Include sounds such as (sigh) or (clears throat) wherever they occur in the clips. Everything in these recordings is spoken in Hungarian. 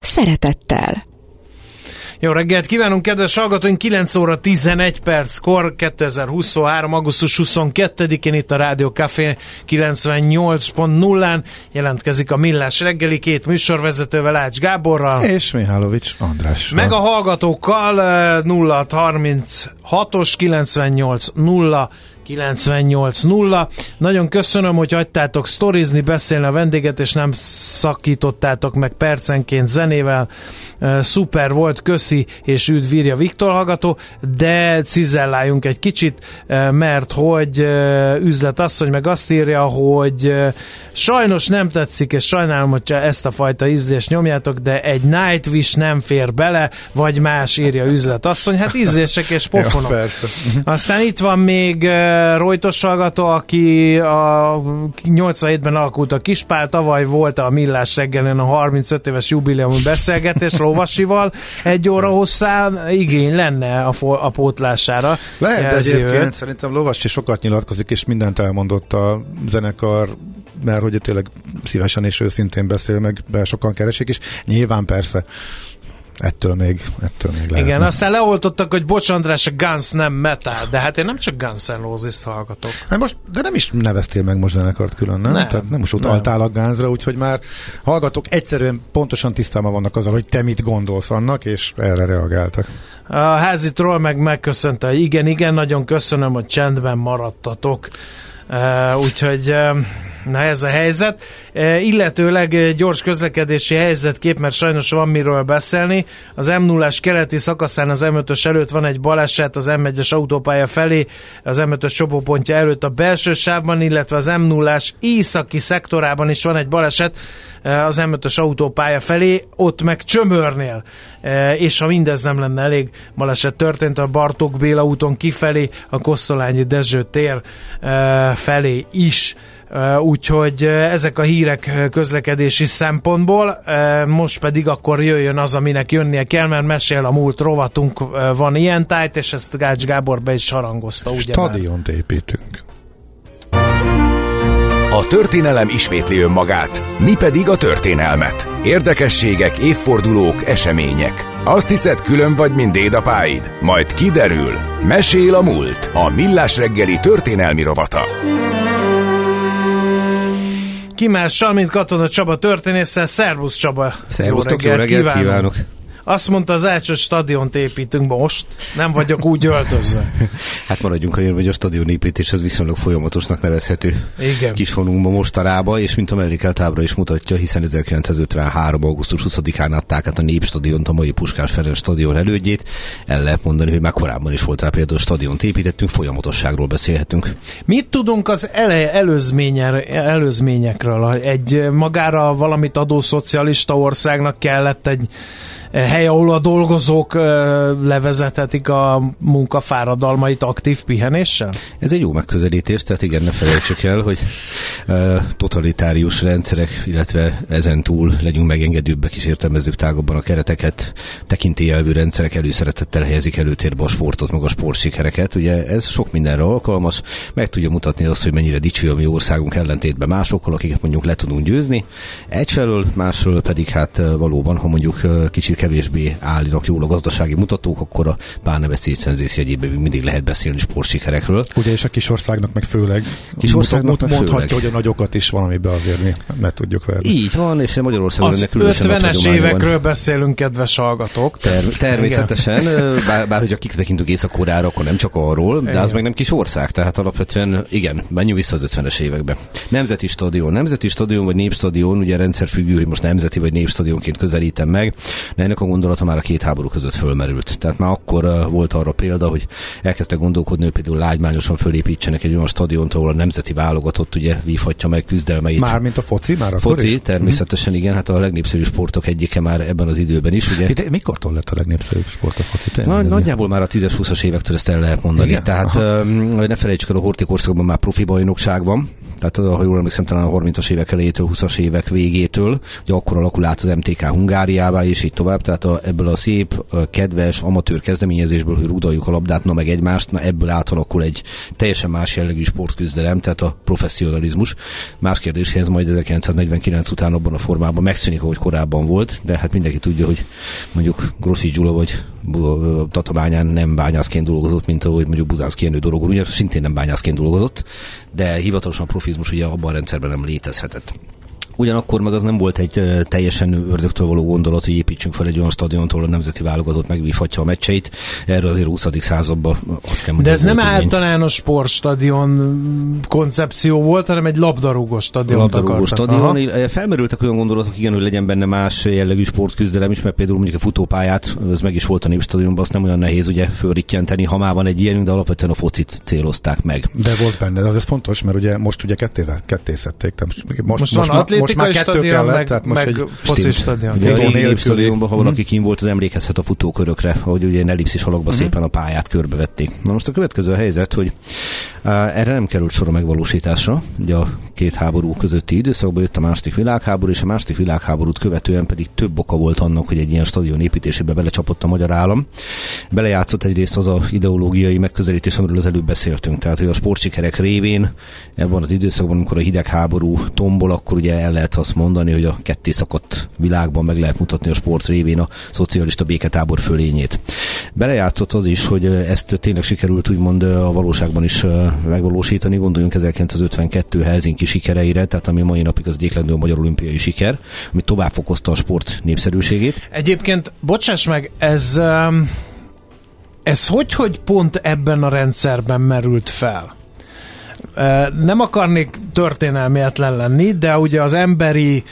szeretettel. Jó reggelt kívánunk, kedves hallgatóink! 9 óra 11 perckor, 2023. augusztus 22-én itt a Rádió Café 98.0-án jelentkezik a Millás reggeli két műsorvezetővel, Ács Gáborral. És Mihálovics András. Meg a hallgatókkal 0636-os 98 0 98.0. Nagyon köszönöm, hogy hagytátok sztorizni, beszélni a vendéget, és nem szakítottátok meg percenként zenével. Szuper volt, köszi, és üdv írja Viktor hallgató, de cizelláljunk egy kicsit, mert hogy üzlet asszony meg azt írja, hogy sajnos nem tetszik, és sajnálom, hogyha ezt a fajta ízlést nyomjátok, de egy Nightwish nem fér bele, vagy más írja üzlet asszony. Hát ízlések és (laughs) pofonok. Ja, (laughs) Aztán itt van még Rojtos hallgató, aki a 87-ben alakult a Kispál, tavaly volt a Millás reggelen a 35 éves jubileumi beszélgetés (laughs) Lovasival, egy óra hosszán igény lenne a, fo- a pótlására. Lehet egyébként, őt. szerintem Lovas is sokat nyilatkozik, és mindent elmondott a zenekar mert hogy tényleg szívesen és őszintén beszél, meg be sokan keresik, és nyilván persze ettől még, ettől még lehetne. Igen, aztán leoltottak, hogy bocs András, a Guns nem metal, de hát én nem csak Guns N' Roses hallgatok. Hát most, de nem is neveztél meg most zenekart külön, nem? nem Tehát nem most utaltál a Gunsra, úgyhogy már hallgatok egyszerűen pontosan tisztában vannak azzal, hogy te mit gondolsz annak, és erre reagáltak. A házitról meg megköszönte, hogy igen, igen, nagyon köszönöm, hogy csendben maradtatok. Uh, úgyhogy na ez a helyzet. Uh, illetőleg gyors közlekedési helyzetkép, mert sajnos van miről beszélni. Az m 0 keleti szakaszán az M5-ös előtt van egy baleset az M1-es autópálya felé, az M5-ös csopópontja előtt a belső sávban, illetve az m 0 északi szektorában is van egy baleset az M5-ös autópálya felé, ott meg Csömörnél. És ha mindez nem lenne elég, baleset történt a Bartók Béla úton kifelé, a Kosztolányi Dezső tér felé is. Úgyhogy ezek a hírek közlekedési szempontból, most pedig akkor jöjjön az, aminek jönnie kell, mert mesél a múlt rovatunk, van ilyen tájt, és ezt Gács Gábor be is sarangozta. Ugye Stadiont építünk. A történelem ismétli önmagát, mi pedig a történelmet. Érdekességek, évfordulók, események. Azt hiszed külön vagy, mint dédapáid? Majd kiderül. Mesél a múlt. A Millás reggeli történelmi rovata. Ki mással, mint Katona Csaba történésszel. Szervusz Csaba! Szervusztok, jó reggelt, jó reggelt kívánok! kívánok. Azt mondta az Ácsos stadiont építünk most, nem vagyok úgy öltözve. (laughs) hát maradjunk a hogy a stadion építés az viszonylag folyamatosnak nevezhető. Igen. Kisfonunkban mostanába, és mint a mellékelt ábra is mutatja, hiszen 1953. augusztus 20-án adták át a Népstadiont, a mai Puskás Ferenc stadion elődjét. El lehet mondani, hogy már korábban is volt rá például stadiont építettünk, folyamatosságról beszélhetünk. Mit tudunk az ele- előzményekről? Egy magára valamit adó szocialista országnak kellett egy hely, ahol a dolgozók levezethetik a munkafáradalmait aktív pihenéssel? Ez egy jó megközelítés, tehát igen, ne felejtsük el, hogy totalitárius rendszerek, illetve ezen túl legyünk megengedőbbek és értelmezzük tágabban a kereteket, tekintélyelvű rendszerek előszeretettel helyezik előtérbe a sportot, meg a sportsikereket. Ugye ez sok mindenre alkalmas, meg tudja mutatni azt, hogy mennyire dicső a mi országunk ellentétben másokkal, akiket mondjuk le tudunk győzni. Egyfelől, másfelől pedig hát valóban, ha mondjuk kicsit kevésbé állnak jól a gazdasági mutatók, akkor a párnevet szétszenzés jegyében mindig lehet beszélni sportsikerekről. Ugye és a kisországnak meg főleg kisországnak meg mondhatja, főleg. hogy a nagyokat is valamibe azért mi meg tudjuk venni. Így van, és Magyarországon ennek különösen 50-es évekről van. beszélünk, kedves hallgatók. Ter- természetesen, bár, bár hogy a kiktekintünk észak akkor nem csak arról, de igen. az meg nem kis ország, tehát alapvetően igen, menjünk vissza az 50-es évekbe. Nemzeti stadion, nemzeti stadion vagy népstadion, ugye rendszerfüggő, hogy most nemzeti vagy népstadionként közelítem meg, de ennek a gondolata már a két háború között fölmerült. Tehát már akkor volt arra példa, hogy elkezdtek gondolkodni, hogy például lágymányosan fölépítsenek egy olyan stadiont, ahol a nemzeti válogatott ugye vívhatja meg küzdelmeit. Már, mint a foci? Már foci, is? természetesen igen, hát a legnépszerűbb sportok egyike már ebben az időben is. Ugye? Itt, mikortól lett a legnépszerűbb sport a foci? Na, nagyjából már a 10-20-as évektől ezt el lehet mondani. Igen? Tehát Aha. ne felejtsük el, a hortikorszakban már profi bajnokság van, tehát ha jól emlékszem, talán a 30-as évek elejétől, 20-as évek végétől, hogy akkor alakul át az MTK Hungáriává, és így tovább. Tehát a, ebből a szép, kedves, amatőr kezdeményezésből, hogy rudaljuk a labdát, na meg egymást, na ebből átalakul egy teljesen más jellegű sportküzdelem, tehát a professzionalizmus. Más kérdés, hogy ez majd 1949 után abban a formában megszűnik, ahogy korábban volt, de hát mindenki tudja, hogy mondjuk Grossi Gyula vagy Tatabányán nem bányászként dolgozott, mint ahogy mondjuk Buzánszki Jenő Dorogor, ugye szintén nem bányászként dolgozott, de hivatalosan profizmus ugye abban a rendszerben nem létezhetett. Ugyanakkor meg az nem volt egy teljesen ördögtől való gondolat, hogy építsünk fel egy olyan stadiont, ahol a nemzeti válogatott megvívhatja a meccseit. Erről azért 20. században azt kell. De ez nem igény. általános sportstadion koncepció volt, hanem egy labdarúgó stadion. Labdarúgó stadion. Aha. Felmerültek olyan gondolatok, igen, hogy legyen benne más jellegű sportküzdelem is, mert például mondjuk a futópályát, ez meg is volt a népstadionban, azt nem olyan nehéz ugye fölrikjenteni, ha már van egy ilyen, de alapvetően a focit célozták meg. De volt benne, de az fontos, mert ugye most ugye ketté, ketté szedték. Most, most, most, van most, most már kettő stadion, kellett, meg, tehát most meg egy foci stadion. Ugye a régi stadionban, ha valaki kim volt, az emlékezhet a futókörökre, hogy ugye ellipszis alakba uh-huh. szépen a pályát körbevették. Na most a következő a helyzet, hogy erre nem került sor a megvalósításra. Ugye a két háború közötti időszakban jött a második világháború, és a második világháborút követően pedig több oka volt annak, hogy egy ilyen stadion építésébe belecsapott a magyar állam. Belejátszott egyrészt az a ideológiai megközelítés, amiről az előbb beszéltünk. Tehát, hogy a sportsikerek révén ebben az időszakban, amikor a hidegháború tombol, akkor ugye el lehet azt mondani, hogy a ketté szakadt világban meg lehet mutatni a sport révén a szocialista béketábor fölényét. Belejátszott az is, hogy ezt tényleg sikerült úgymond a valóságban is megvalósítani. Gondoljunk 1952 Helsinki sikereire, tehát ami mai napig az egyik a magyar olimpiai siker, ami tovább fokozta a sport népszerűségét. Egyébként, bocsáss meg, ez, ez hogy, hogy pont ebben a rendszerben merült fel? Nem akarnék történelmietlen lenni, de ugye az emberi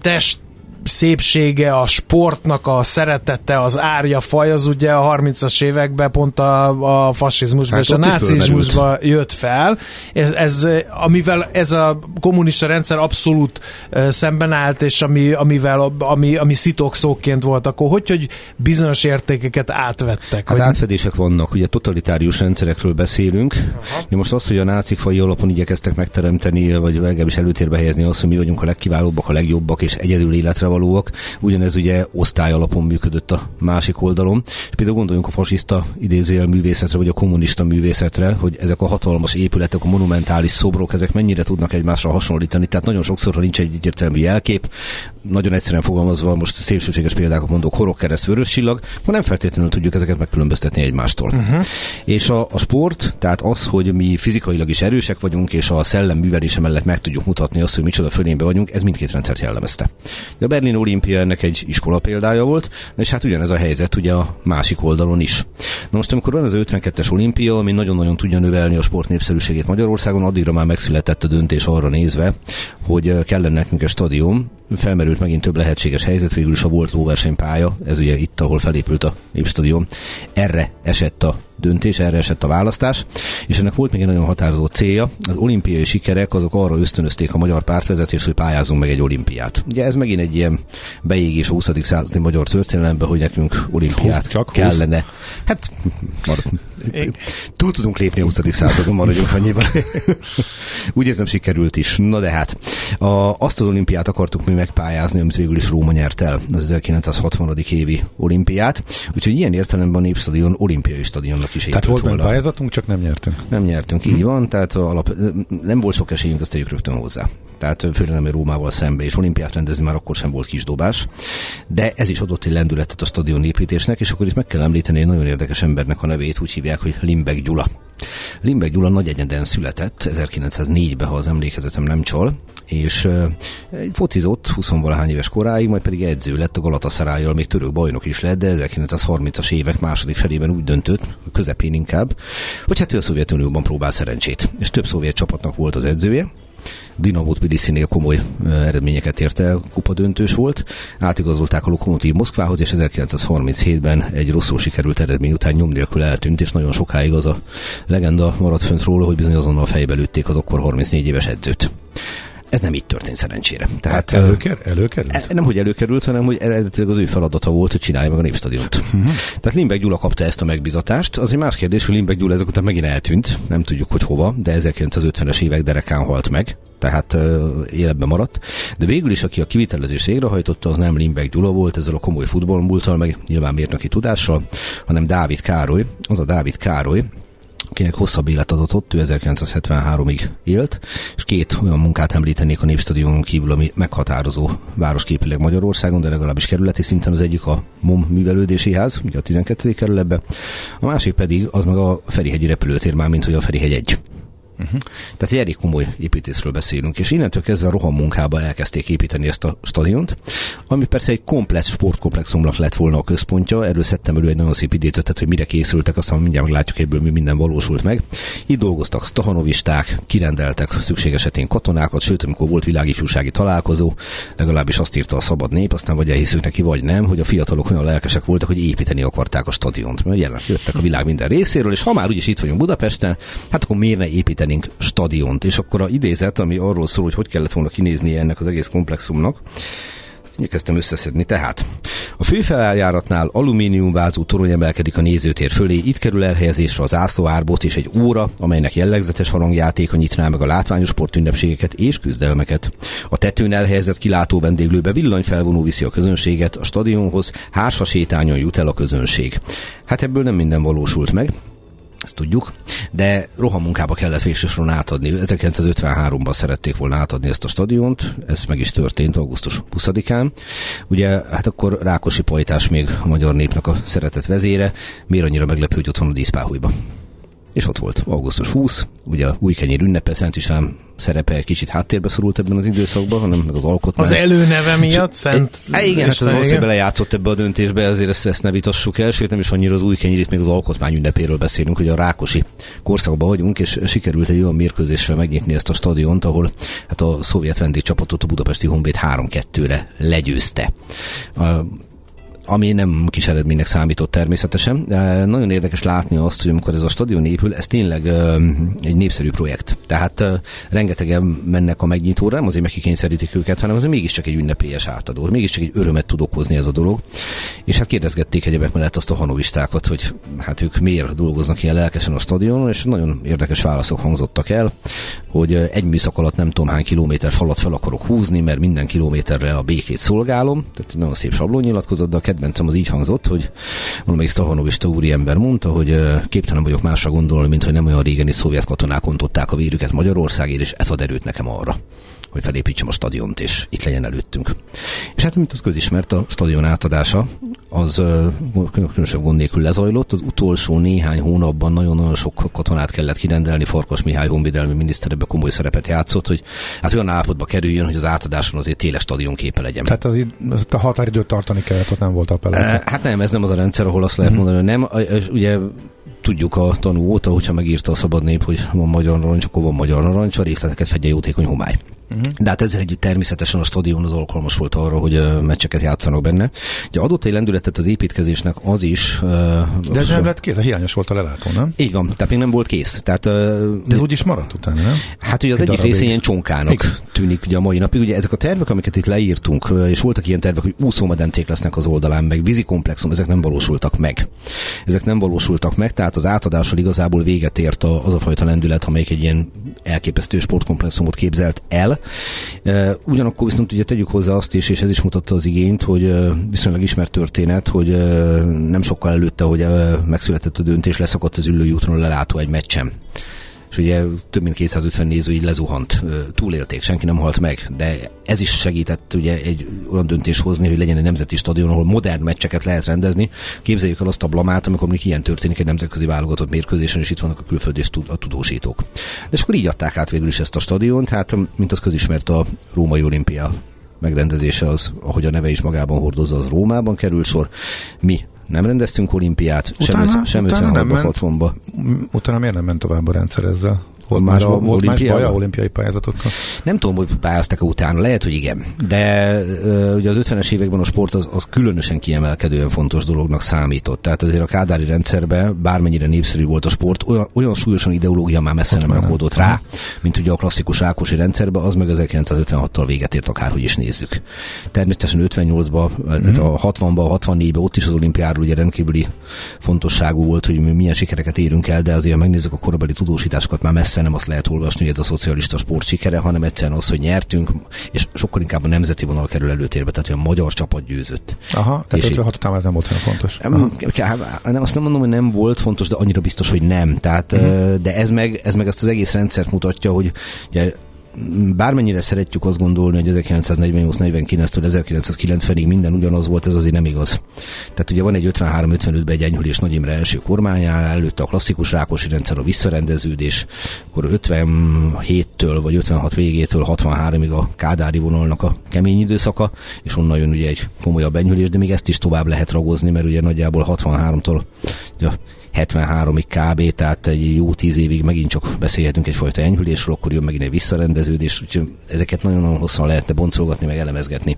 test szépsége, a sportnak a szeretete, az árja faj, az ugye a 30-as években pont a, a fasizmusban hát és a nácizmusban jött fel. Ez, ez, amivel ez a kommunista rendszer abszolút szemben állt, és ami, amivel, ami, ami szitokszóként volt, akkor hogy, hogy bizonyos értékeket átvettek? Hát hogy... átfedések vannak, ugye totalitárius rendszerekről beszélünk. Aha. Most az, hogy a nácik fai alapon igyekeztek megteremteni, vagy legalábbis előtérbe helyezni azt, hogy mi vagyunk a legkiválóbbak, a legjobbak, és egyedül életre valóak. Ugyanez ugye osztály alapon működött a másik oldalon. És például gondoljunk a fasiszta idézőjel művészetre, vagy a kommunista művészetre, hogy ezek a hatalmas épületek, a monumentális szobrok, ezek mennyire tudnak egymásra hasonlítani. Tehát nagyon sokszor, ha nincs egy egyértelmű jelkép, nagyon egyszerűen fogalmazva, most szélsőséges példákat mondok, horog kereszt, vörös csillag, akkor nem feltétlenül tudjuk ezeket megkülönböztetni egymástól. Uh-huh. És a, a sport, tehát az, hogy mi fizikailag is erősek vagyunk, és a szellem művelése mellett meg tudjuk mutatni azt, hogy micsoda fölénbe vagyunk, ez mindkét rendszert jellemezte. A Berlin olimpia ennek egy iskola példája volt, és hát ugyanez a helyzet ugye a másik oldalon is. Na most, amikor van az 52-es olimpia, ami nagyon-nagyon tudja növelni a sport népszerűségét Magyarországon, addigra már megszületett a döntés arra nézve, hogy kellene nekünk egy stadion, felmerült megint több lehetséges helyzet, végül is a volt lóversenypálya, ez ugye itt, ahol felépült a Népstadion, erre esett a döntés, erre esett a választás, és ennek volt még egy nagyon határozó célja. Az olimpiai sikerek azok arra ösztönözték a magyar pártvezetést, hogy pályázunk meg egy olimpiát. Ugye ez megint egy ilyen beégés a 20. századi magyar történelembe, hogy nekünk olimpiát 20, csak kellene. 20. Hát, marad, túl tudunk lépni a 20. századon, maradjunk annyiban. (laughs) Úgy érzem, sikerült is. Na de hát, a, azt az olimpiát akartuk mi megpályázni, amit végül is Róma nyert el, az 1960. évi olimpiát. Úgyhogy ilyen értelemben a Népstadion olimpiai stadionnak is Tehát volt volna. pályázatunk, csak nem nyertünk. Nem nyertünk, hmm. így van, tehát alap, nem volt sok esélyünk, azt tegyük rögtön hozzá. Tehát főleg nem Rómával szembe, és olimpiát rendezni már akkor sem volt kis dobás. De ez is adott egy lendületet a stadion építésnek, és akkor itt meg kell említeni egy nagyon érdekes embernek a nevét, úgy hívják, hogy Limbek Gyula. Limbek Gyula nagy egyeden született, 1904-ben, ha az emlékezetem nem csal, és focizott 20 valahány éves koráig, majd pedig edző lett a Galatasarájjal, még török bajnok is lett, de 1930-as évek második felében úgy döntött, közepén inkább, hogy hát ő a Szovjetunióban próbál szerencsét. És több szovjet csapatnak volt az edzője, Dinamo Tbilisi-nél komoly eredményeket ért el, kupadöntős volt. Átigazolták a Lokomotív Moszkvához, és 1937-ben egy rosszul sikerült eredmény után nyom nélkül eltűnt, és nagyon sokáig az a legenda maradt fönt róla, hogy bizony azonnal fejbe lőtték az akkor 34 éves edzőt. Ez nem így történt szerencsére. Tehát, hát előker, előkerült? E, nem, hogy előkerült, hanem hogy eredetileg az ő feladata volt, hogy csinálja meg a népstadiont. Uh-huh. Tehát Limbeck Gyula kapta ezt a megbizatást. Az egy más kérdés, hogy Limbeck Gyula ezek után megint eltűnt. Nem tudjuk, hogy hova, de 1950-es évek derekán halt meg tehát uh, életben maradt. De végül is, aki a kivitelezés végrehajtotta, az nem Limbeck Gyula volt, ezzel a komoly futballmúltal, meg nyilván mérnöki tudással, hanem Dávid Károly. Az a Dávid Károly, akinek hosszabb élet adott, ő 1973-ig élt, és két olyan munkát említenék a Népstadionon kívül, ami meghatározó városképileg Magyarországon, de legalábbis kerületi szinten az egyik a MOM művelődési ház, ugye a 12. kerületben, a másik pedig az meg a Ferihegyi repülőtér, már mint hogy a Ferihegy 1. Uh-huh. Tehát egy elég komoly építészről beszélünk, és innentől kezdve roham munkába elkezdték építeni ezt a stadiont, ami persze egy komplett sportkomplexumnak lett volna a központja. Erről szedtem elő egy nagyon szép idézetet, hogy mire készültek, aztán mindjárt meglátjuk ebből mi minden valósult meg. Itt dolgoztak stahanovisták, kirendeltek szükség esetén katonákat, sőt, amikor volt világifjúsági találkozó, legalábbis azt írta a szabad nép, aztán vagy elhiszünk neki, vagy nem, hogy a fiatalok olyan lelkesek voltak, hogy építeni akarták a stadiont. Mert jelen jöttek a világ minden részéről, és ha már úgyis itt vagyunk Budapesten, hát akkor miért ne építeni építenénk stadiont. És akkor a idézet, ami arról szól, hogy hogy kellett volna kinézni ennek az egész komplexumnak, igyekeztem összeszedni. Tehát a főfeljáratnál alumíniumvázú torony emelkedik a nézőtér fölé, itt kerül elhelyezésre az ászlóárbot és egy óra, amelynek jellegzetes harangjátéka nyitná meg a látványos sportünnepségeket és küzdelmeket. A tetőn elhelyezett kilátó vendéglőbe villanyfelvonó viszi a közönséget, a stadionhoz hársa sétányon jut el a közönség. Hát ebből nem minden valósult meg, ezt tudjuk, de rohamunkába kellett végsősoron átadni. 1953-ban szerették volna átadni ezt a stadiont, ez meg is történt augusztus 20-án. Ugye, hát akkor Rákosi Pajtás még a magyar népnek a szeretett vezére, miért annyira meglepő, hogy ott van a díszpáhújba és ott volt augusztus 20, ugye a új kenyér ünnepe, Szent István szerepe egy kicsit háttérbe szorult ebben az időszakban, hanem meg az alkotmány. Az előneve miatt Szent e, Igen, hát az valószínűleg belejátszott ebbe a döntésbe, ezért ezt, ezt ne vitassuk el, sőt nem is annyira az új kenyérit, még az alkotmány ünnepéről beszélünk, hogy a Rákosi korszakban vagyunk, és sikerült egy olyan mérkőzéssel megnyitni ezt a stadiont, ahol hát a szovjet vendégcsapatot a budapesti Honvéd 3-2-re legyőzte. A, ami nem kis eredménynek számított természetesen. Nagyon érdekes látni azt, hogy amikor ez a stadion épül, ez tényleg egy népszerű projekt. Tehát rengetegen mennek a megnyitóra, nem azért megkikényszerítik őket, hanem azért mégiscsak egy ünnepélyes átadó, mégiscsak egy örömet tud okozni ez a dolog. És hát kérdezgették egyebek mellett azt a hanovistákat, hogy hát ők miért dolgoznak ilyen lelkesen a stadionon, és nagyon érdekes válaszok hangzottak el, hogy egy műszak alatt nem tudom hány kilométer falat fel akarok húzni, mert minden kilométerre a békét szolgálom. Tehát nagyon szép sablonnyilatkozat, de a kedvencem az így hangzott, hogy valamelyik Stahanovista úri ember mondta, hogy képtelen vagyok másra gondolni, mint hogy nem olyan régen is szovjet katonák ontották a vérüket Magyarországért, és ez ad erőt nekem arra hogy felépítsem a stadiont, és itt legyen előttünk. És hát, mint az közismert, a stadion átadása az különösebb gond nélkül lezajlott. Az utolsó néhány hónapban nagyon-nagyon sok katonát kellett kirendelni. Farkas Mihály honvédelmi miniszter ebbe komoly szerepet játszott, hogy hát olyan állapotba kerüljön, hogy az átadáson azért tényleg stadion képe legyen. Tehát az, az a határidőt tartani kellett, ott nem volt appelláció. Hát nem, ez nem az a rendszer, ahol azt lehet mhm. mondani, hogy nem. Ugye tudjuk a tanú óta, hogyha megírta a szabad nép, hogy van magyar narancs, akkor van magyar narancs, a részleteket fedje jótékony homály. Uh-huh. De hát ezzel együtt természetesen a stadion az alkalmas volt arra, hogy uh, meccseket játszanak benne. Ugye adott egy lendületet az építkezésnek az is. Uh, De ez nem lett kész, hiányos volt a lelátó, nem? Így van, tehát még nem volt kész. Tehát, uh, De ez úgy is maradt utána, nem? Hát ugye az egy egyik része ilyen csonkának Igen. tűnik ugye a mai napig. Ugye ezek a tervek, amiket itt leírtunk, és voltak ilyen tervek, hogy úszómedencék lesznek az oldalán, meg vízikomplexum, ezek nem valósultak meg. Ezek nem valósultak meg, tehát az átadással igazából véget ért az a fajta lendület, amelyik egy ilyen elképesztő sportkomplexumot képzelt el, Ugyanakkor viszont ugye tegyük hozzá azt is, és ez is mutatta az igényt, hogy viszonylag ismert történet, hogy nem sokkal előtte, hogy megszületett a döntés, leszakadt az ülői útról lelátó egy meccsem és ugye több mint 250 néző így lezuhant, túlélték, senki nem halt meg, de ez is segített ugye egy olyan döntés hozni, hogy legyen egy nemzeti stadion, ahol modern meccseket lehet rendezni. Képzeljük el azt a blamát, amikor még ilyen történik egy nemzetközi válogatott mérkőzésen, és itt vannak a külföldi a tudósítók. És akkor így adták át végül is ezt a stadiont, hát mint az közismert a római olimpia megrendezése az, ahogy a neve is magában hordozza, az Rómában kerül sor. Mi nem rendeztünk olimpiát, utána, sem, sem utána nem ment, 60-ba. Utána miért nem ment tovább a rendszer ezzel? Volt már, a, volt más baj a olimpiai pályázatokkal? Nem tudom, hogy pályáztak-e utána, lehet, hogy igen. De uh, ugye az 50-es években a sport az, az különösen kiemelkedően fontos dolognak számított. Tehát azért a kádári rendszerben bármennyire népszerű volt a sport, olyan, olyan súlyosan ideológia már messze nem rakódott rá, mint ugye a klasszikus Ákosi rendszerben, az meg 1956-tal véget ért, akárhogy is nézzük. Természetesen 58-ban, mm-hmm. a 60-ban, 64-ben ott is az olimpiáról ugye rendkívüli fontosságú volt, hogy mi milyen sikereket érünk el, de azért megnézzük a korabeli tudósításokat már messze nem azt lehet olvasni, hogy ez a szocialista sport sikere, hanem egyszerűen az, hogy nyertünk, és sokkal inkább a nemzeti vonal kerül előtérbe, tehát hogy a magyar csapat győzött. Aha, tehát és 56 után ez nem volt olyan fontos. Nem, azt nem mondom, hogy nem volt fontos, de annyira biztos, hogy nem. Tehát, uh-huh. De ez meg, ez meg azt az egész rendszert mutatja, hogy ugye bármennyire szeretjük azt gondolni, hogy 1948-49-től 1990-ig minden ugyanaz volt, ez azért nem igaz. Tehát ugye van egy 53-55-ben egy enyhülés Nagy Imre első kormányára, előtte a klasszikus Rákosi rendszer, a visszarendeződés, akkor 57-től vagy 56 végétől 63-ig a Kádári vonalnak a kemény időszaka, és onnan jön ugye egy komolyabb enyhülés, de még ezt is tovább lehet ragozni, mert ugye nagyjából 63-tól 73-ig kb, tehát egy jó tíz évig megint csak beszélhetünk egyfajta enyhülésről, akkor jön megint egy visszarendeződés, úgyhogy ezeket nagyon-nagyon hosszan lehetne boncolgatni, meg elemezgetni.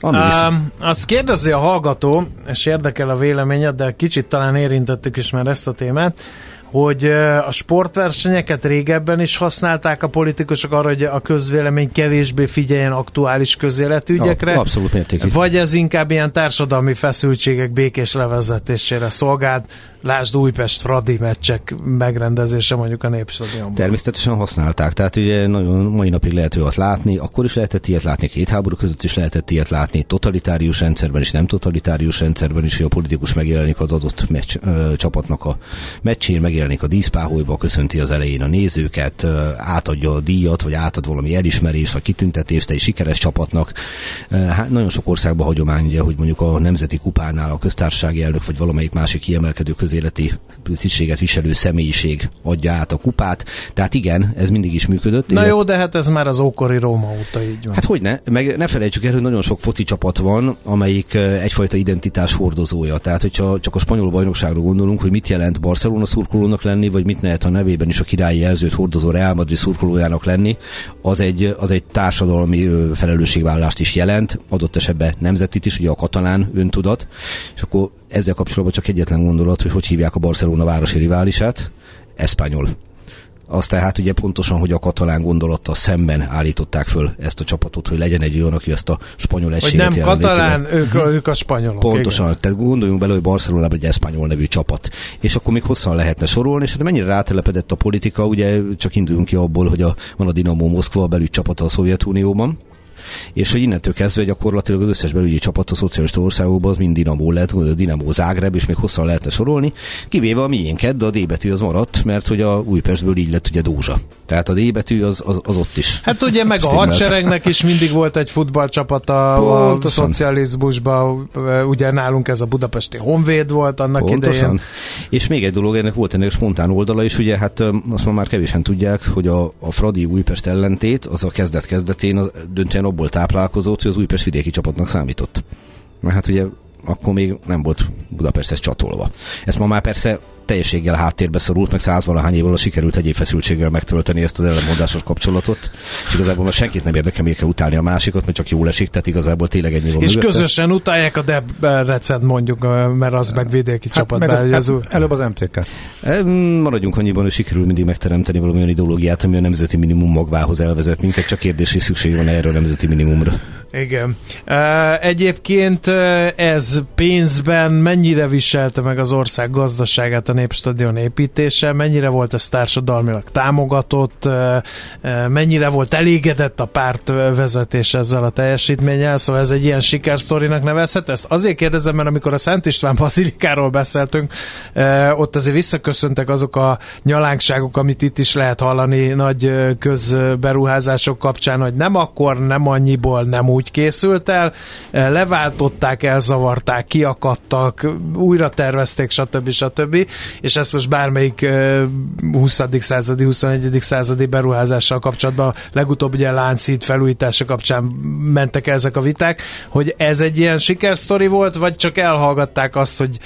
Ami um, azt kérdezi a hallgató, és érdekel a véleményed, de kicsit talán érintettük is már ezt a témát, hogy a sportversenyeket régebben is használták a politikusok arra, hogy a közvélemény kevésbé figyeljen aktuális közéletügyekre. Abszolút mértékű. Vagy ez inkább ilyen társadalmi feszültségek békés levezetésére szolgált, Lásd Újpest Fradi meccsek megrendezése mondjuk a Népstadionban. Természetesen használták, tehát ugye nagyon mai napig lehet olyat látni, akkor is lehetett ilyet látni, két háború között is lehetett ilyet látni, totalitárius rendszerben is, nem totalitárius rendszerben is, hogy a politikus megjelenik az adott meccs, ö, csapatnak a meccsén, megjelenik a díszpáholyba, köszönti az elején a nézőket, átadja a díjat, vagy átad valami elismerést, vagy kitüntetést egy sikeres csapatnak. Hát nagyon sok országban hagyomány, ugye, hogy mondjuk a nemzeti kupánál a köztársasági elnök, vagy valamelyik másik kiemelkedő közéleti tisztséget viselő személyiség adja át a kupát. Tehát igen, ez mindig is működött. Na illet... jó, de hát ez már az ókori Róma óta így van. Hát hogy ne? Meg ne felejtsük el, hogy nagyon sok foci csapat van, amelyik egyfajta identitás hordozója. Tehát, hogyha csak a spanyol bajnokságról gondolunk, hogy mit jelent Barcelona szurkolónak lenni, vagy mit lehet a nevében is a királyi jelzőt hordozó Real Madrid szurkolójának lenni, az egy, az egy társadalmi felelősségvállalást is jelent, adott esetben nemzetit is, ugye a katalán öntudat, és akkor ezzel kapcsolatban csak egyetlen gondolat, hogy hogy hívják a Barcelona városi riválisát, Espanyol. Azt tehát ugye pontosan, hogy a katalán gondolattal szemben állították föl ezt a csapatot, hogy legyen egy olyan, aki ezt a spanyol egységet Hogy nem katalán, ők, ők a spanyolok. Pontosan, igen. tehát gondoljunk bele, hogy Barcelonában egy eszpanyol nevű csapat. És akkor még hosszan lehetne sorolni, és hát mennyire rátelepedett a politika, ugye csak induljunk ki abból, hogy a, van a Dinamo Moszkva, a belügy csapata a Szovjetunióban, és hogy innentől kezdve gyakorlatilag az összes belügyi csapat a szocialista országokban az mind Dinamo lett, a Dinamo Zágreb, és még hosszan lehetne sorolni, kivéve a miénket, de a D betű az maradt, mert hogy a Újpestből így lett ugye Dózsa. Tehát a D betű az, az, az ott is. Hát ugye meg a hadseregnek is mindig volt egy futballcsapata a, a szocializmusban, ugye nálunk ez a budapesti Honvéd volt annak Pontosan. idején. És még egy dolog, ennek volt ennek spontán oldala is, ugye hát azt ma már kevésen tudják, hogy a, a Fradi Újpest ellentét, az a kezdet-kezdetén az döntően abból táplálkozott, hogy az Újpest vidéki csapatnak számított. Mert hát ugye akkor még nem volt Budapesthez csatolva. Ezt ma már persze teljességgel háttérbe szorult, meg százvalahány évvel sikerült egyéb feszültséggel megtölteni ezt az ellenmondásos kapcsolatot. És igazából már senkit nem érdekel, miért kell utálni a másikat, mert csak jól esik, tehát igazából tényleg ennyi van És mögötte. közösen utálják a Debrecen mondjuk, mert az meg vidéki hát csapat. Meg az, az, előbb az MTK. Maradjunk annyiban, hogy sikerül mindig megteremteni valamilyen ideológiát, ami a nemzeti minimum magvához elvezet minket, csak kérdés, hogy szükség van erre a nemzeti minimumra. Igen. Egyébként ez pénzben mennyire viselte meg az ország gazdaságát a Népstadion építése, mennyire volt ez társadalmilag támogatott, mennyire volt elégedett a párt vezetés ezzel a teljesítménnyel, szóval ez egy ilyen sikersztorinak nevezhet. Ezt azért kérdezem, mert amikor a Szent István Bazilikáról beszéltünk, ott azért visszaköszöntek azok a nyalánkságok, amit itt is lehet hallani nagy közberuházások kapcsán, hogy nem akkor, nem annyiból, nem úgy készült el, leváltották, elzavarták, kiakadtak, újra tervezték, stb. stb és ezt most bármelyik 20. századi, 21. századi beruházással kapcsolatban, legutóbb ugye Lánchíd felújítása kapcsán mentek ezek a viták, hogy ez egy ilyen sikersztori volt, vagy csak elhallgatták azt, hogy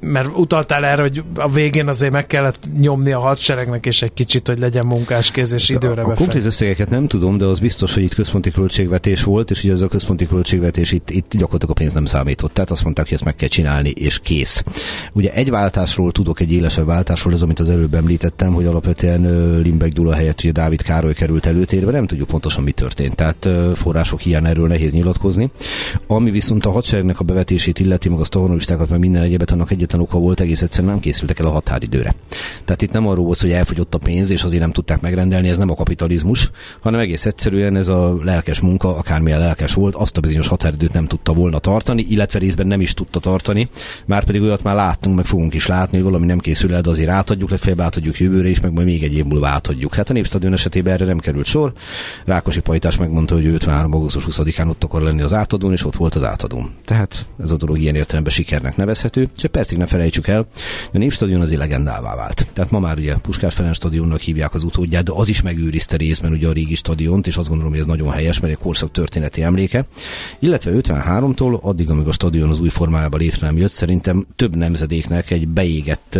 mert utaltál erre, hogy a végén azért meg kellett nyomni a hadseregnek, és egy kicsit, hogy legyen munkáskéz, és időre A, a konkrét összegeket nem tudom, de az biztos, hogy itt központi költségvetés volt, és ugye ez a központi költségvetés itt, itt gyakorlatilag a pénz nem számított. Tehát azt mondták, hogy ezt meg kell csinálni, és kész. Ugye egy váltásról tudok, egy élesebb váltásról, ez amit az előbb említettem, hogy alapvetően Limbeck Gyula helyett ugye Dávid Károly került előtérbe, nem tudjuk pontosan mi történt. Tehát források hiány erről nehéz nyilatkozni. Ami viszont a hadseregnek a bevetését illeti, meg a stavonolistákat, meg minden egyebet, annak egyetlen oka volt, egész egyszerűen nem készültek el a határidőre. Tehát itt nem arról volt, hogy elfogyott a pénz, és azért nem tudták megrendelni, ez nem a kapitalizmus, hanem egész egyszerűen ez a lelkes munka, akármilyen lelkes volt, azt a bizonyos határidőt nem tudta volna tartani, illetve részben nem is tudta tartani, már pedig olyat már láttunk, meg fogunk is látni, hogy valami nem készül el, de azért átadjuk, legfeljebb átadjuk jövőre is, meg majd még egy év múlva átadjuk. Hát a Népstadion esetében erre nem került sor. Rákosi Pajtás megmondta, hogy 53. augusztus 20-án ott akar lenni az átadón, és ott volt az átadón. Tehát ez a dolog ilyen értelemben sikernek nevezhető. Csak percig ne felejtsük el, a Népstadion az legendává vált. Tehát ma már ugye Puskás Ferenc stadionnak hívják az utódját, de az is megőrizte részben ugye a régi stadiont, és azt gondolom, hogy ez nagyon helyes, mert egy korszak történeti emléke. Illetve 53-tól addig, amíg a stadion az új formájában létre nem jött, szerintem több nemzedéknek egy beégett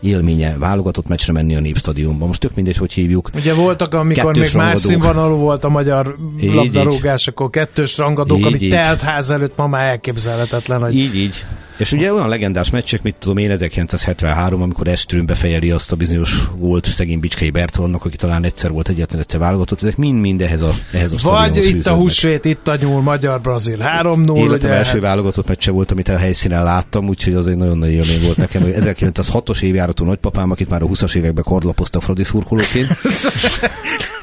élménye válogatott meccsre menni a Népstadionba. Most tök mindegy, hogy hívjuk. Ugye voltak, amikor még más színvonalú volt a magyar így, labdarúgás, így. akkor kettős rangadók, így, ami így. telt ház előtt ma már elképzelhetetlen. Hogy... Így, így. És ugye olyan legendás meccsek, mit tudom én, 1973, amikor Estrőn befejeli azt a bizonyos volt szegény Bicskei Bertalannak, aki talán egyszer volt egyetlen egyszer válogatott, ezek mind-mind ehhez a, ehhez a Vagy itt a húsvét, itt a nyúl, magyar-brazil 3-0. Életem első válogatott meccse volt, amit a helyszínen láttam, úgyhogy az egy nagyon nagy élmény volt nekem. 1906-os évjáratú nagypapám, akit már a 20-as években kordlapozta Fradi szurkolóként. (laughs)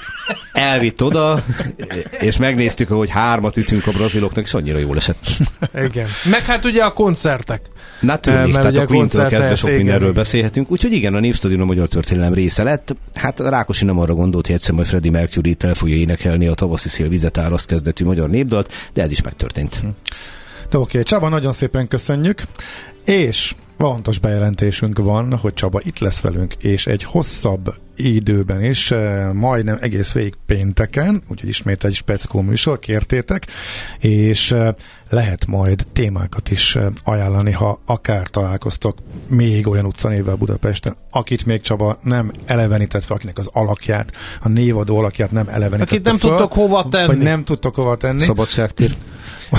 elvitt oda, és megnéztük, hogy hármat ütünk a braziloknak, és annyira jól esett. Igen. Meg hát ugye a koncertek. Na tűnik, tehát a Queen-től kezdve sok mindenről beszélhetünk. Úgyhogy igen, a Népstadion a magyar történelem része lett. Hát Rákosi nem arra gondolt, hogy egyszer majd Freddie Mercury el fogja énekelni a tavaszi szél vizet áraszt kezdetű magyar népdalt, de ez is megtörtént. De oké, okay. Csaba, nagyon szépen köszönjük. És fontos bejelentésünk van, hogy Csaba itt lesz velünk, és egy hosszabb időben is, eh, majdnem egész végig pénteken, úgyhogy ismét egy speckó műsor, kértétek, és eh, lehet majd témákat is eh, ajánlani, ha akár találkoztok még olyan utcanévvel Budapesten, akit még Csaba nem elevenített fel, akinek az alakját, a névadó alakját nem elevenített Akit nem tudtok hova tenni. Vagy nem tudtok hova tenni. Szabadságtér. (laughs)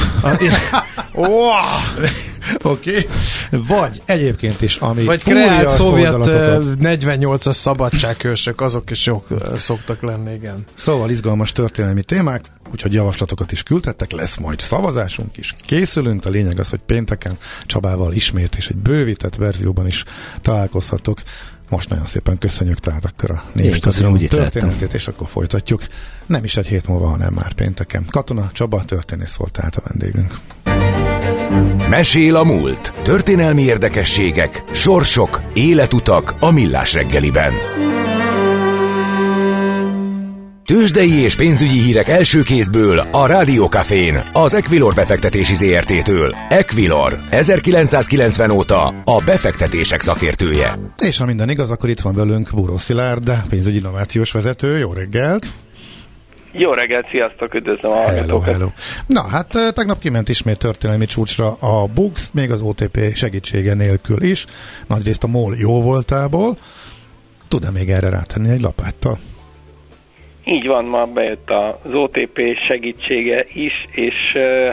Oké. Okay. Vagy egyébként is, ami Vagy kreált szovjet 48-as szabadsághősök, azok is jók szoktak lenni, igen. Szóval izgalmas történelmi témák, úgyhogy javaslatokat is küldhettek, lesz majd szavazásunk is. Készülünk, a lényeg az, hogy pénteken Csabával ismét és egy bővített verzióban is találkozhatok. Most nagyon szépen köszönjük tehát akkor a névstadion történetét, és akkor folytatjuk. Nem is egy hét múlva, hanem már pénteken. Katona Csaba történész volt tehát a vendégünk. Mesél a múlt. Történelmi érdekességek, sorsok, életutak a millás reggeliben. Tőzsdei és pénzügyi hírek első kézből a Rádiókafén, az Equilor befektetési ZRT-től. Equilor, 1990 óta a befektetések szakértője. És ha minden igaz, akkor itt van velünk Búró Szilárd, pénzügyi innovációs vezető. Jó reggelt! Jó reggelt, sziasztok, üdvözlöm a hello, hello. Na, hát tegnap kiment ismét történelmi csúcsra a Bux, még az OTP segítsége nélkül is, nagyrészt a MOL jó voltából. Tud-e még erre rátenni egy lapáttal? Így van, ma bejött az OTP segítsége is, és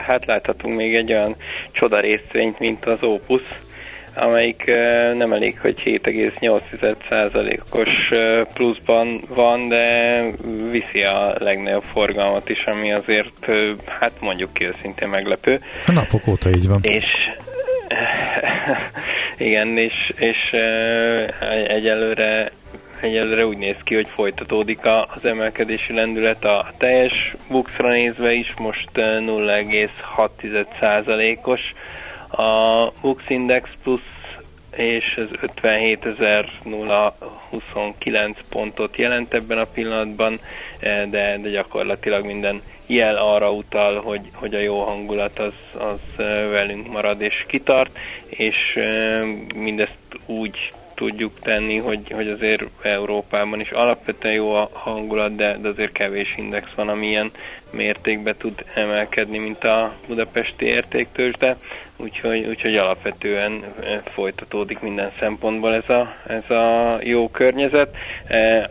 hát láthatunk még egy olyan csoda részvényt, mint az Opus, amelyik nem elég, hogy 7,8%-os pluszban van, de viszi a legnagyobb forgalmat is, ami azért, hát mondjuk ki őszintén meglepő. A napok óta így van. És (laughs) igen, és, és egyelőre egyelőre úgy néz ki, hogy folytatódik az emelkedési lendület a teljes buxra nézve is, most 0,6%-os a Bux Index plusz és ez 57.029 pontot jelent ebben a pillanatban, de, de gyakorlatilag minden jel arra utal, hogy, hogy a jó hangulat az, az velünk marad és kitart, és mindezt úgy tudjuk tenni, hogy, hogy azért Európában is alapvetően jó a hangulat, de, de azért kevés index van, ami ilyen mértékben tud emelkedni, mint a budapesti értéktősde, úgyhogy, úgyhogy alapvetően folytatódik minden szempontból ez a, ez a jó környezet.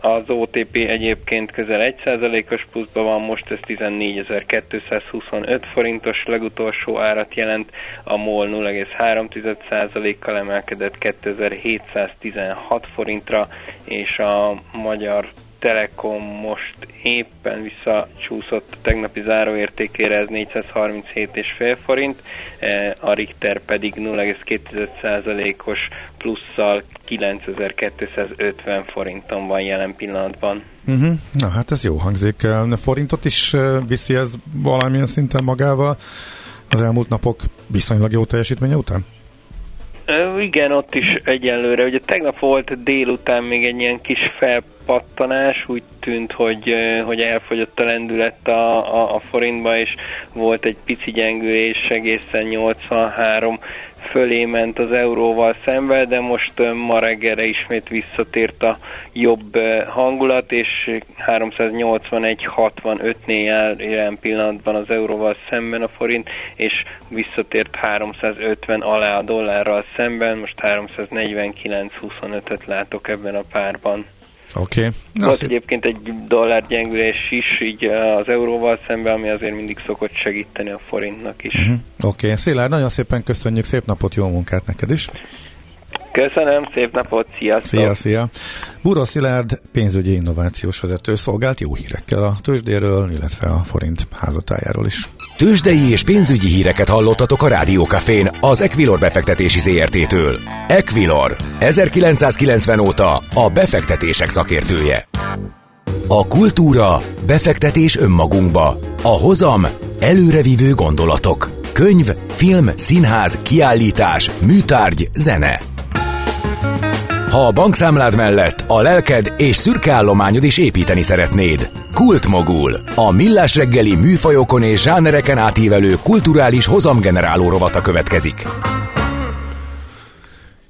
Az OTP egyébként közel 1%-os pluszban van, most ez 14.225 forintos legutolsó árat jelent, a MOL 0,3%-kal emelkedett 2716 forintra, és a magyar Telekom most éppen visszacsúszott a tegnapi záróértékére, ez 437,5 forint, e, a Richter pedig 0,2%-os plusszal 9250 forinton van jelen pillanatban. Uh-huh. Na hát ez jó hangzik. A forintot is e, viszi ez valamilyen szinten magával az elmúlt napok viszonylag jó teljesítménye után? Igen, ott is egyelőre. Ugye tegnap volt délután még egy ilyen kis felpattanás, úgy tűnt, hogy, hogy elfogyott a lendület a, a, a forintba, és volt egy pici gyengülés egészen 83 fölé ment az euróval szemben, de most ma reggelre ismét visszatért a jobb hangulat, és 381.65-nél jár jelen pillanatban az euróval szemben a forint, és visszatért 350 alá a dollárral szemben, most 349.25-öt látok ebben a párban. Oké. Okay. Volt szép. egyébként egy dollár gyengülés is így az euróval szemben, ami azért mindig szokott segíteni a forintnak is. Uh-huh. Oké, okay. Szilárd, nagyon szépen köszönjük, szép napot, jó munkát neked is! Köszönöm, szép napot, sziasztok! Szia, szia! Búra Szilárd pénzügyi innovációs vezető szolgált jó hírekkel a tőzsdéről, illetve a forint házatájáról is. Tőzsdei és pénzügyi híreket hallottatok a Rádiókafén az Equilor befektetési ZRT-től. Equilor, 1990 óta a befektetések szakértője. A kultúra, befektetés önmagunkba, a hozam, előrevívő gondolatok, könyv, film, színház, kiállítás, műtárgy, zene – ha a bankszámlád mellett a lelked és szürke állományod is építeni szeretnéd. Kultmogul. A millás reggeli műfajokon és zsánereken átívelő kulturális hozamgeneráló rovata következik.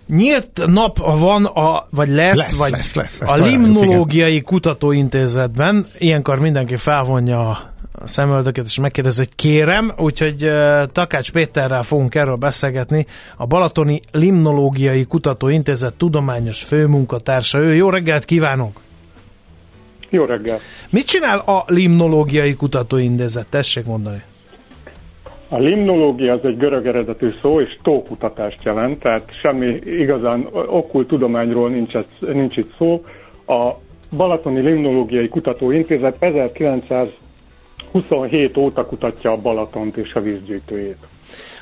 Nyílt nap van, a, vagy lesz, lesz vagy lesz, lesz, lesz, a Limnológiai Kutatóintézetben. Ilyenkor mindenki felvonja a a szemöldöket, és megkérdez, hogy kérem, úgyhogy uh, Takács Péterrel fogunk erről beszélgetni, a Balatoni Limnológiai Kutatóintézet tudományos főmunkatársa. Ő jó reggelt kívánok! Jó reggelt! Mit csinál a Limnológiai Kutatóintézet? Tessék mondani! A limnológia az egy görög eredetű szó, és tókutatást jelent, tehát semmi igazán okkult tudományról nincs, ez, nincs itt szó. A Balatoni Limnológiai Kutatóintézet 1900 27 óta kutatja a Balatont és a vízgyűjtőjét.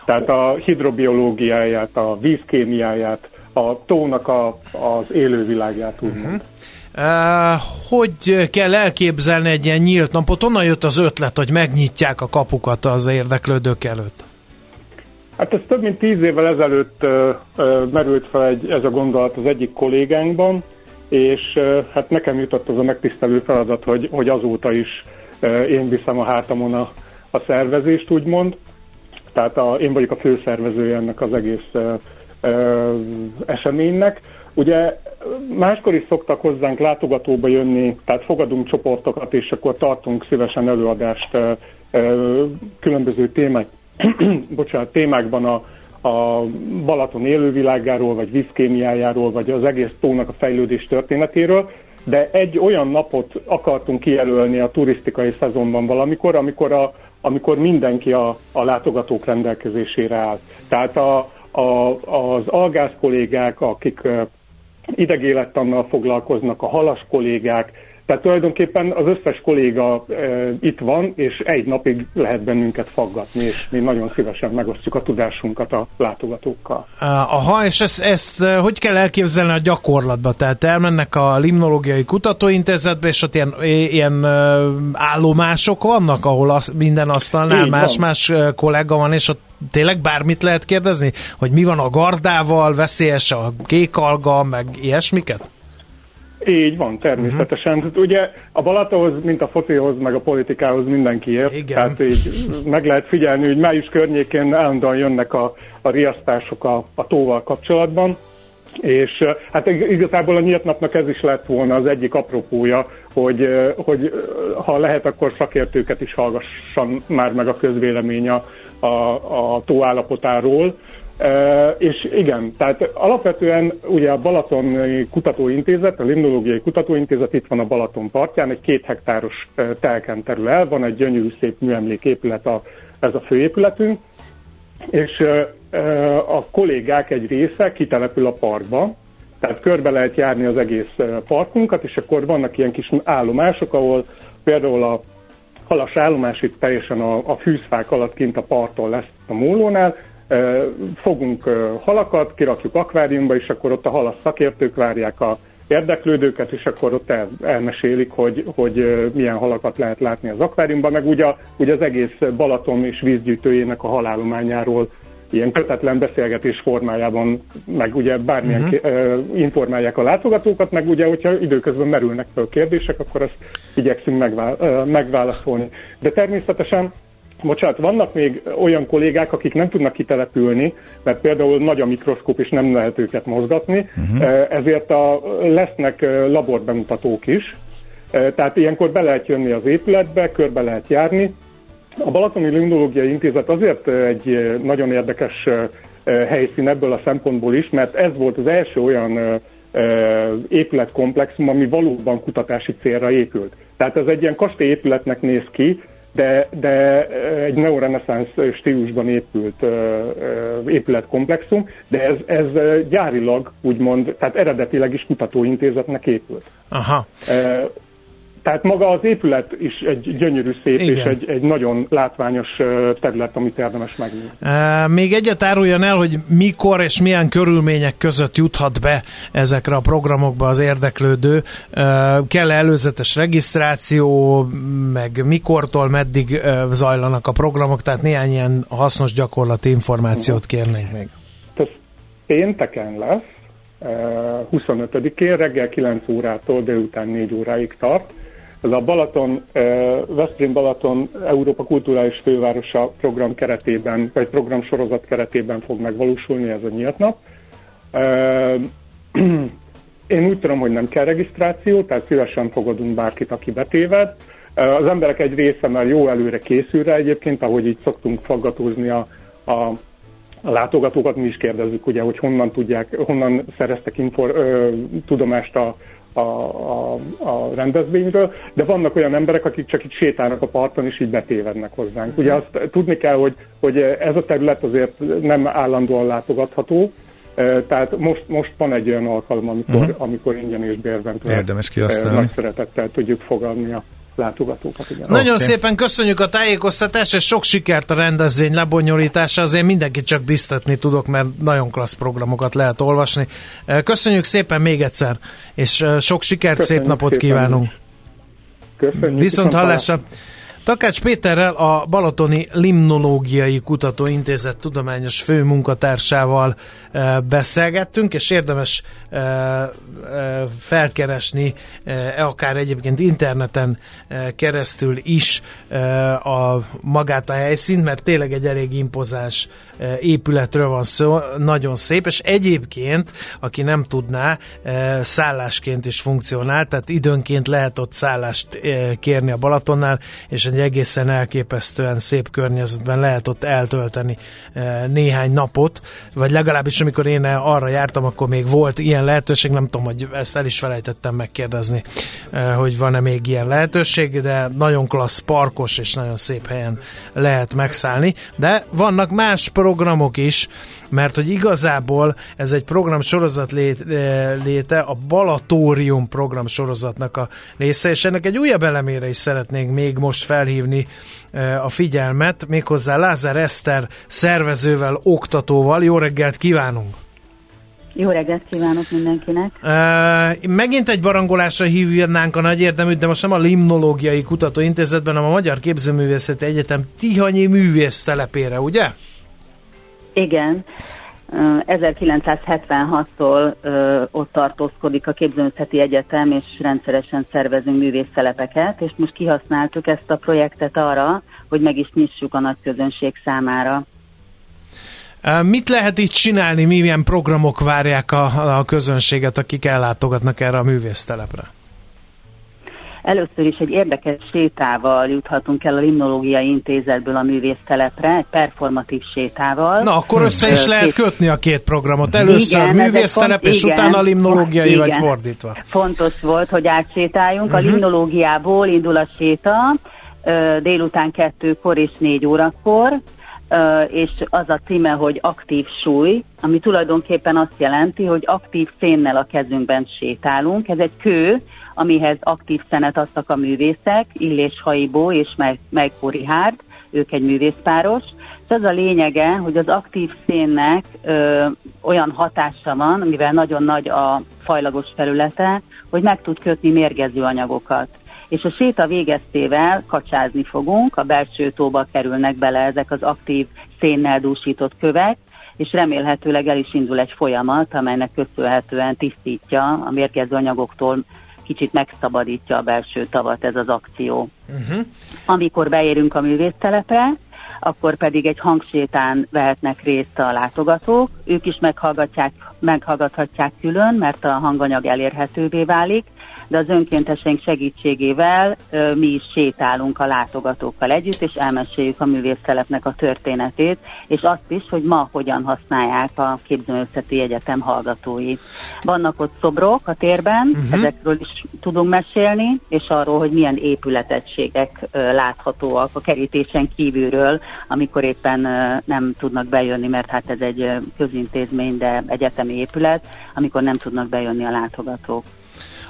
Tehát a hidrobiológiáját, a vízkémiáját, a tónak a, az élővilágját úgymond. Uh-huh. Uh, hogy kell elképzelni egy ilyen nyílt napot? Onnan jött az ötlet, hogy megnyitják a kapukat az érdeklődők előtt? Hát ez több mint tíz évvel ezelőtt uh, uh, merült fel egy, ez a gondolat az egyik kollégánkban, és hát nekem jutott az a megtisztelő feladat, hogy, hogy azóta is én viszem a hátamon a, a szervezést, úgymond. Tehát a, én vagyok a főszervezője ennek az egész ö, ö, eseménynek. Ugye máskor is szoktak hozzánk látogatóba jönni, tehát fogadunk csoportokat, és akkor tartunk szívesen előadást ö, ö, különböző témák, (clears throat) bocsánat, témákban a, a Balaton élővilágáról, vagy vízkémiájáról, vagy az egész tónak a fejlődés történetéről de egy olyan napot akartunk kijelölni a turisztikai szezonban valamikor, amikor, a, amikor mindenki a, a látogatók rendelkezésére áll. Tehát a, a, az algász kollégák, akik idegélettannal foglalkoznak, a halas kollégák, tehát tulajdonképpen az összes kolléga e, itt van, és egy napig lehet bennünket faggatni, és mi nagyon szívesen megosztjuk a tudásunkat a látogatókkal. Aha, és ezt, ezt hogy kell elképzelni a gyakorlatban? Tehát elmennek a Limnológiai Kutatóintézetbe, és ott ilyen, ilyen állomások vannak, ahol az, minden asztalnál más-más kollega van, és ott tényleg bármit lehet kérdezni? Hogy mi van a gardával, veszélyes a kék alga, meg ilyesmiket? Így van, természetesen. Uh-huh. Ugye a Balatonhoz, mint a focihoz, meg a politikához mindenki ért. Igen. Tehát így meg lehet figyelni, hogy május környékén állandóan jönnek a, a riasztások a, a tóval kapcsolatban. És hát igazából a nyílt napnak ez is lett volna az egyik apropója, hogy, hogy ha lehet, akkor szakértőket is hallgassan már meg a közvélemény a, a, a tóállapotáról. És igen, tehát alapvetően ugye a Balaton Kutatóintézet, a Limnológiai Kutatóintézet itt van a Balaton partján, egy két hektáros telken terül el, van egy gyönyörű szép műemléképület, a, ez a főépületünk, és a kollégák egy része kitelepül a parkba, tehát körbe lehet járni az egész parkunkat, és akkor vannak ilyen kis állomások, ahol például a halas állomás itt teljesen a, a fűzfák alatt kint a parton lesz a mólónál, fogunk halakat, kirakjuk akváriumba, és akkor ott a halas szakértők várják a érdeklődőket, és akkor ott el, elmesélik, hogy, hogy milyen halakat lehet látni az akváriumban, meg ugye, ugye az egész Balaton és vízgyűjtőjének a halálományáról ilyen kötetlen beszélgetés formájában, meg ugye bármilyen uh-huh. informálják a látogatókat, meg ugye, hogyha időközben merülnek fel kérdések, akkor ezt igyekszünk megvá- megválaszolni. De természetesen Bocsánat, vannak még olyan kollégák, akik nem tudnak kitelepülni, mert például nagy a mikroszkóp, és nem lehet őket mozgatni, uh-huh. ezért a, lesznek laborbemutatók is, tehát ilyenkor be lehet jönni az épületbe, körbe lehet járni. A Balatoni Limnológiai Intézet azért egy nagyon érdekes helyszín ebből a szempontból is, mert ez volt az első olyan épületkomplexum, ami valóban kutatási célra épült. Tehát ez egy ilyen kastélyépületnek néz ki, de, de egy neoreneszánsz stílusban épült épületkomplexum, de ez, ez gyárilag úgymond, tehát eredetileg is kutatóintézetnek épült. Aha. Tehát maga az épület is egy gyönyörű szép Igen. és egy, egy nagyon látványos terület, amit érdemes megnézni. E, még egyet áruljon el, hogy mikor és milyen körülmények között juthat be ezekre a programokba az érdeklődő. E, kell előzetes regisztráció, meg mikortól meddig zajlanak a programok, tehát néhány ilyen hasznos gyakorlati információt kérnénk még. Ez pénteken lesz, 25-én reggel 9 órától délután 4 óráig tart ez a Balaton, Veszprém Balaton Európa Kulturális Fővárosa program keretében, vagy program sorozat keretében fog megvalósulni ez a nyílt nap. (clears throat) Én úgy tudom, hogy nem kell regisztráció, tehát szívesen fogadunk bárkit, aki betéved. Az emberek egy része már jó előre készül rá egyébként, ahogy így szoktunk faggatózni a, a, a látogatókat, mi is kérdezzük, ugye, hogy honnan tudják, honnan szereztek infor, ö, tudomást a, a, a, a rendezvényről, de vannak olyan emberek, akik csak itt sétálnak a parton, és így betévednek hozzánk. Ugye azt tudni kell, hogy, hogy ez a terület azért nem állandóan látogatható, e, tehát most, most van egy olyan alkalom, amikor, uh-huh. amikor ingyen és bérben Érdemes nagy szeretettel tudjuk fogadni a látogatókat. Igen. Nagyon okay. szépen köszönjük a tájékoztatást, és sok sikert a rendezvény lebonyolítása. Azért mindenkit csak biztatni tudok, mert nagyon klassz programokat lehet olvasni. Köszönjük szépen még egyszer, és sok sikert, köszönjük szép napot szépen. kívánunk. Köszönjük. Viszont hallásra. Takács Péterrel, a Balatoni Limnológiai Kutatóintézet tudományos főmunkatársával beszélgettünk, és érdemes felkeresni, akár egyébként interneten keresztül is a magát a helyszínt, mert tényleg egy elég impozáns épületről van szó, nagyon szép, és egyébként, aki nem tudná, szállásként is funkcionál, tehát időnként lehet ott szállást kérni a Balatonnál, és egy egészen elképesztően szép környezetben lehet ott eltölteni néhány napot, vagy legalábbis amikor én arra jártam, akkor még volt ilyen lehetőség, nem tudom, hogy ezt el is felejtettem megkérdezni, hogy van-e még ilyen lehetőség, de nagyon klassz, parkos és nagyon szép helyen lehet megszállni, de vannak más programok is, mert hogy igazából ez egy program sorozat léte, a Balatórium program sorozatnak a része, és ennek egy újabb elemére is szeretnénk még most felhívni a figyelmet, méghozzá Lázár Eszter szervezővel, oktatóval. Jó reggelt kívánunk! Jó reggelt kívánok mindenkinek! Uh, megint egy barangolásra hívnánk a nagy érdeműt, de most nem a Limnológiai Kutatóintézetben, hanem a Magyar Képzőművészeti Egyetem Tihanyi művésztelepére, ugye? Igen. 1976-tól ott tartózkodik a Képzőművészeti Egyetem, és rendszeresen szervezünk művésztelepeket, és most kihasználtuk ezt a projektet arra, hogy meg is nyissuk a nagy közönség számára. Mit lehet itt csinálni, milyen programok várják a, a közönséget, akik ellátogatnak erre a művésztelepre? Először is egy érdekes sétával juthatunk el a Limnológiai Intézetből a művésztelepre, egy performatív sétával. Na, akkor össze is lehet kötni a két programot. Először igen, művésztelep, és igen, utána a limnológiai, igen. vagy fordítva. Fontos volt, hogy átsétáljunk. Uh-huh. A mhm. limnológiából indul a séta, délután kettőkor és négy órakor, és az a címe, hogy aktív súly, ami tulajdonképpen azt jelenti, hogy aktív szénnel a kezünkben sétálunk. Ez egy kő, amihez aktív szenet adtak a művészek, Illés Haibó és Melko Rihárd, ők egy művészpáros. És az a lényege, hogy az aktív szénnek ö, olyan hatása van, mivel nagyon nagy a fajlagos felülete, hogy meg tud kötni mérgező anyagokat és a séta végeztével kacsázni fogunk, a belső tóba kerülnek bele ezek az aktív szénnel dúsított kövek, és remélhetőleg el is indul egy folyamat, amelynek köszönhetően tisztítja a mérgező anyagoktól, kicsit megszabadítja a belső tavat ez az akció. Uh-huh. Amikor beérünk a művésztelepre, akkor pedig egy hangsétán vehetnek részt a látogatók. Ők is meghallgatják, meghallgathatják külön, mert a hanganyag elérhetővé válik, de az önkénteseink segítségével mi is sétálunk a látogatókkal együtt, és elmeséljük a művésztelepnek a történetét, és azt is, hogy ma hogyan használják a képzőművészeti egyetem hallgatói. Vannak ott szobrok a térben, uh-huh. ezekről is tudunk mesélni, és arról, hogy milyen épületegységek láthatóak a kerítésen kívülről, amikor éppen nem tudnak bejönni, mert hát ez egy közintézmény, de egyetemi épület, amikor nem tudnak bejönni a látogatók.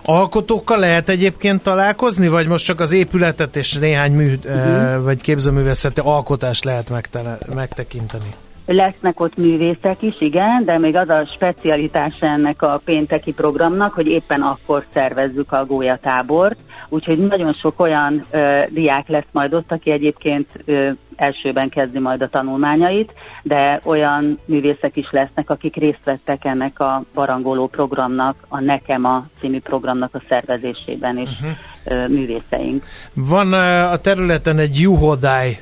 Alkotókkal lehet egyébként találkozni, vagy most csak az épületet és néhány mű, uh-huh. vagy képzőművészeti alkotást lehet megtele, megtekinteni? Lesznek ott művészek is, igen, de még az a specialitása ennek a pénteki programnak, hogy éppen akkor szervezzük a gólyatábort, úgyhogy nagyon sok olyan ö, diák lesz majd ott, aki egyébként ö, elsőben kezdi majd a tanulmányait, de olyan művészek is lesznek, akik részt vettek ennek a barangoló programnak, a Nekem a című programnak a szervezésében is uh-huh. művészeink. Van a területen egy Juhodály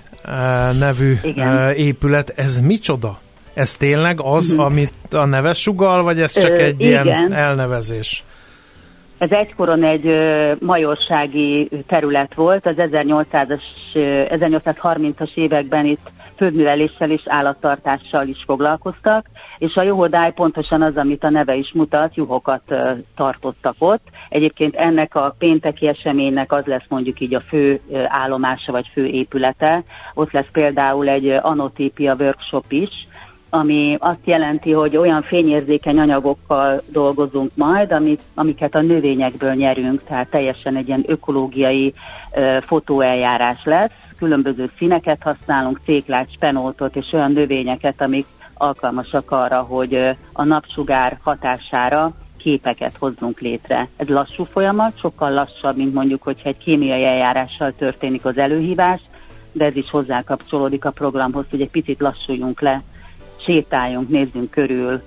nevű Igen. épület. Ez micsoda? Ez tényleg az, uh-huh. amit a neve sugal, vagy ez csak Ö, egy igen. ilyen elnevezés? Ez egykoron egy ö, majorsági terület volt, az 1800-as, 1830-as években itt földműveléssel és állattartással is foglalkoztak, és a juhodály pontosan az, amit a neve is mutat, juhokat tartottak ott. Egyébként ennek a pénteki eseménynek az lesz mondjuk így a fő állomása vagy fő épülete. Ott lesz például egy anotípia workshop is, ami azt jelenti, hogy olyan fényérzékeny anyagokkal dolgozunk majd, amit, amiket a növényekből nyerünk, tehát teljesen egy ilyen ökológiai ö, fotóeljárás lesz. Különböző színeket használunk, céklát, spenótot és olyan növényeket, amik alkalmasak arra, hogy a napsugár hatására képeket hozzunk létre. Ez lassú folyamat, sokkal lassabb, mint mondjuk, hogyha egy kémiai eljárással történik az előhívás, de ez is hozzá kapcsolódik a programhoz, hogy egy picit lassuljunk le sétáljunk, nézzünk körül,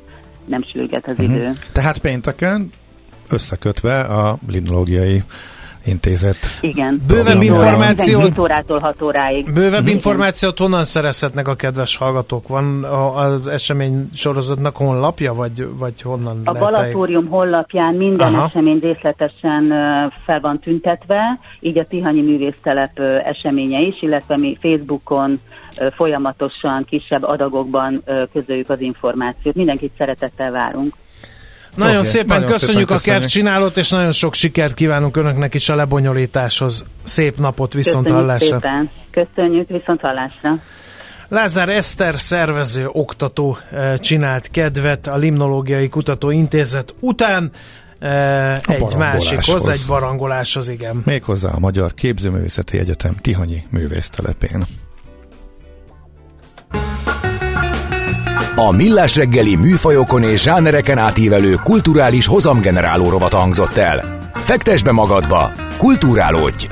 nem sürget az uh-huh. idő. Tehát pénteken összekötve a limnológiai intézet. Igen. Bővebb információt, 7 órától 6 óráig. Bővebb információt honnan szerezhetnek a kedves hallgatók? Van az esemény sorozatnak honlapja, vagy, vagy honnan A Balatórium honlapján minden Aha. esemény részletesen fel van tüntetve, így a Tihanyi Művésztelep eseménye is, illetve mi Facebookon folyamatosan kisebb adagokban közöljük az információt. Mindenkit szeretettel várunk. Nagyon okay, szépen nagyon köszönjük szépen a köszönjük. csinálót, és nagyon sok sikert kívánunk Önöknek is a lebonyolításhoz. Szép napot, viszont köszönjük hallásra. Szépen. Köszönjük, viszont hallásra. Lázár Eszter szervező, oktató eh, csinált kedvet a Limnológiai Kutatóintézet után eh, egy másikhoz, egy barangoláshoz, igen. Méghozzá a Magyar Képzőművészeti Egyetem Tihanyi művésztelepén. A Millás reggeli műfajokon és zsánereken átívelő kulturális hozamgeneráló rovat hangzott el. Fektes be magadba, kulturálódj!